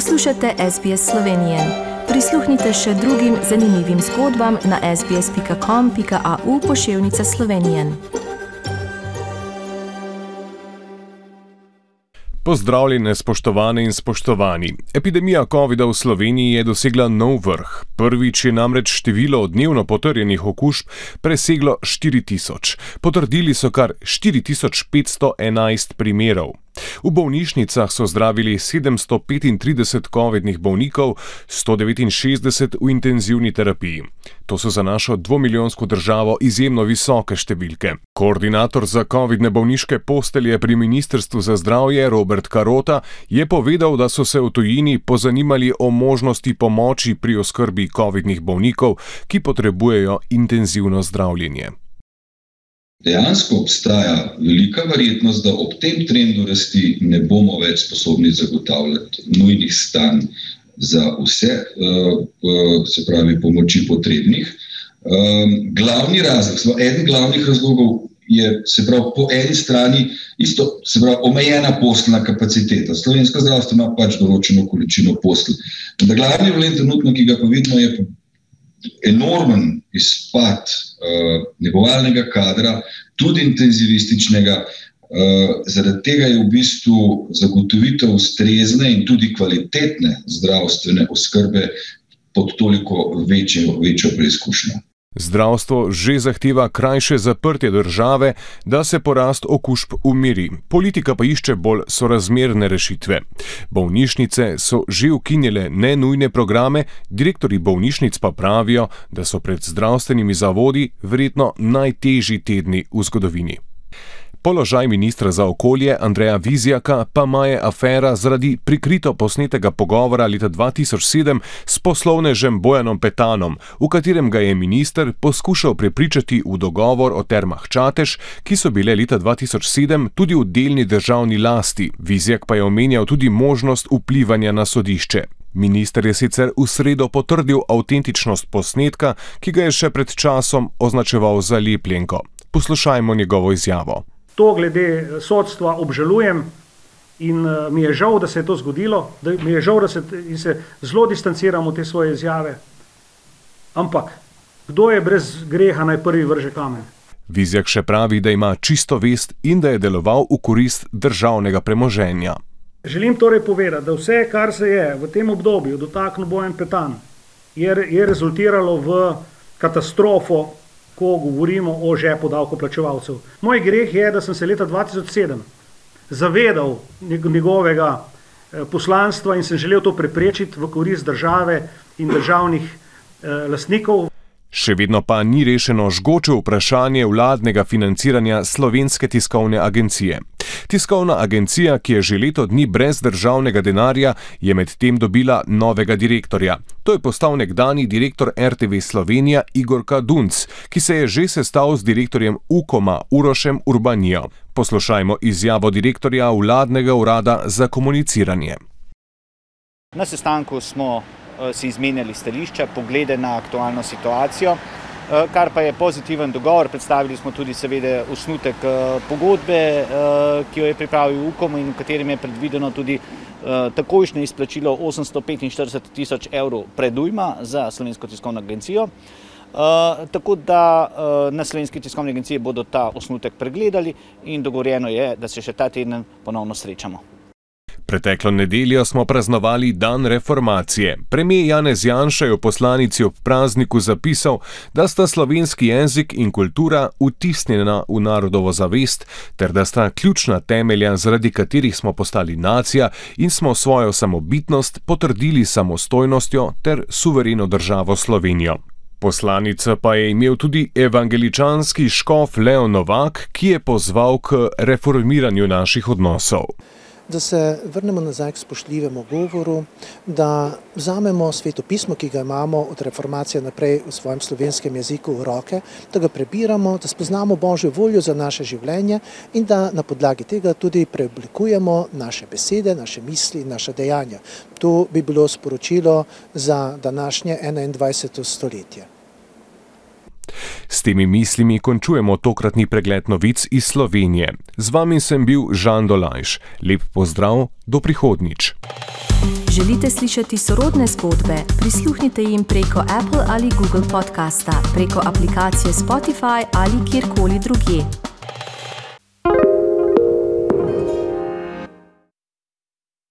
Poslušate SBS Slovenije. Prisluhnite še drugim zanimivim zgodbam na sbsp.com.au pošiljka Slovenije. Pozdravljene, spoštovane in spoštovani. Epidemija COVID-a v Sloveniji je dosegla nov vrh. Prvič je namreč število dnevno potrjenih okužb preseglo 4000. Potrdili so kar 4511 primerov. V bolnišnicah so zdravili 735 COVID-nih bolnikov, 169 v intenzivni terapiji. To so za našo dvomilijonsko državo izjemno visoke številke. Koordinator za COVID-ne bolniške postelje pri Ministrstvu za zdravje Robert Karota je povedal, da so se v tujini pozanimali o možnosti pomoči pri oskrbi COVID-nih bolnikov, ki potrebujejo intenzivno zdravljenje. Dejansko obstaja velika verjetnost, da ob tem trendu rasti ne bomo več sposobni zagotavljati nujnih stanj za vse, eh, eh, se pravi, pomoči potrebnih. Ehm, glavni razlog, eden glavnih razlogov je, se pravi, po eni strani isto, se pravi, omejena posteljna kapaciteta. Slovenska zdravstva ima pač določeno količino postelj. Glavni problem trenutno, ki ga pa vidimo, je enormen izpad uh, negovalnega kadra, tudi intenzivističnega. Uh, zaradi tega je v bistvu zagotovitev ustrezne in tudi kvalitetne zdravstvene oskrbe pod toliko večjo, večjo preizkušnjo. Zdravstvo že zahteva krajše zaprtje države, da se porast okužb umiri. Politika pa išče bolj sorazmerne rešitve. Bolnišnice so že ukinjile nenujne programe, direktori bolnišnic pa pravijo, da so pred zdravstvenimi zavodi verjetno najtežji tedni v zgodovini. Položaj ministra za okolje Andreja Vizjaka pa maje afera zaradi prikrito posnetega pogovora leta 2007 s poslovnežem Bojanom Petanom, v katerem ga je minister poskušal prepričati v dogovor o termah Čatež, ki so bile leta 2007 tudi v delni državni lasti. Vizjak pa je omenjal tudi možnost vplivanja na sodišče. Minister je sicer v sredo potrdil avtentičnost posnetka, ki ga je še pred časom označeval za lepljenko. Poslušajmo njegovo izjavo to glede sodstva obžalujem in uh, mi je žal, da se je to zgodilo, da mi je žal, da se, se zelo distanciram od te svoje izjave. Ampak kdo je brez greha naj prvi vrže kamen? Vizjak še pravi, da ima čisto vest in da je deloval v korist državnega premoženja. Želim torej povedati, da vse, kar se je v tem obdobju dotaknilo bojem petan, je, je rezultiralo v katastrofo ko govorimo o žepu davkoplačevalcev. Moj greh je, da sem se leta 2007 zavedal njegovega eh, poslanstva in sem želel to preprečiti v korist države in državnih eh, lastnikov. Še vedno pa ni rešeno žgoče vprašanje vladnega financiranja slovenske tiskovne agencije. Tiskovna agencija, ki je že leto dni brez državnega denarja, je medtem dobila novega direktorja. To je postal nekdani direktor RTV Slovenija Igor Kadunc, ki se je že sestal z direktorjem UKOMA Urošem Urbanijo. Poslušajmo izjavo direktorja vladnega urada za komuniciranje. Na sestanku smo si izmenjali stališča, poglede na aktualno situacijo, eh, kar pa je pozitiven dogovor. Predstavili smo tudi seveda osnutek eh, pogodbe, ki jo je pripravil UKOM in v katerem je predvideno tudi takojšnje izplačilo 845 tisoč evrov predujma za Slovensko tiskovno agencijo. Uh, tako da uh, na Slovenski tiskovni agenciji bodo ta osnutek pregledali in dogovorjeno je, da se še ta teden ponovno srečamo. Preteklo nedeljo smo praznovali dan reformacije. Premijer Janez Janša je v poslanici ob prazniku zapisal, da sta slovenski jezik in kultura vtisnjena v narodovo zavest, ter da sta ključna temelja, zaradi katerih smo postali nacija in smo svojo samobitnost potrdili samostojnostjo ter suvereno državo Slovenijo. Poslanica pa je imel tudi evangeličanski škof Leo Novak, ki je pozval k reformiranju naših odnosov da se vrnemo nazaj k spoštljivemu govoru, da vzamemo svetopismo, ki ga imamo od reformacije naprej v svojem slovenskem jeziku v roke, da ga prebiramo, da spoznamo Božjo voljo za naše življenje in da na podlagi tega tudi preoblikujemo naše besede, naše misli naše dejanja. To bi bilo sporočilo za današnje 21. stoletje. S temi mislimi končujemo tokratni pregled novic iz Slovenije. Z vami sem bil Žan Dolajš. Lep pozdrav, do prihodnič. Želite slišati sorodne zgodbe? Prisluhnite jim preko Apple ali Google podcasta, preko aplikacije Spotify ali kjerkoli drugje.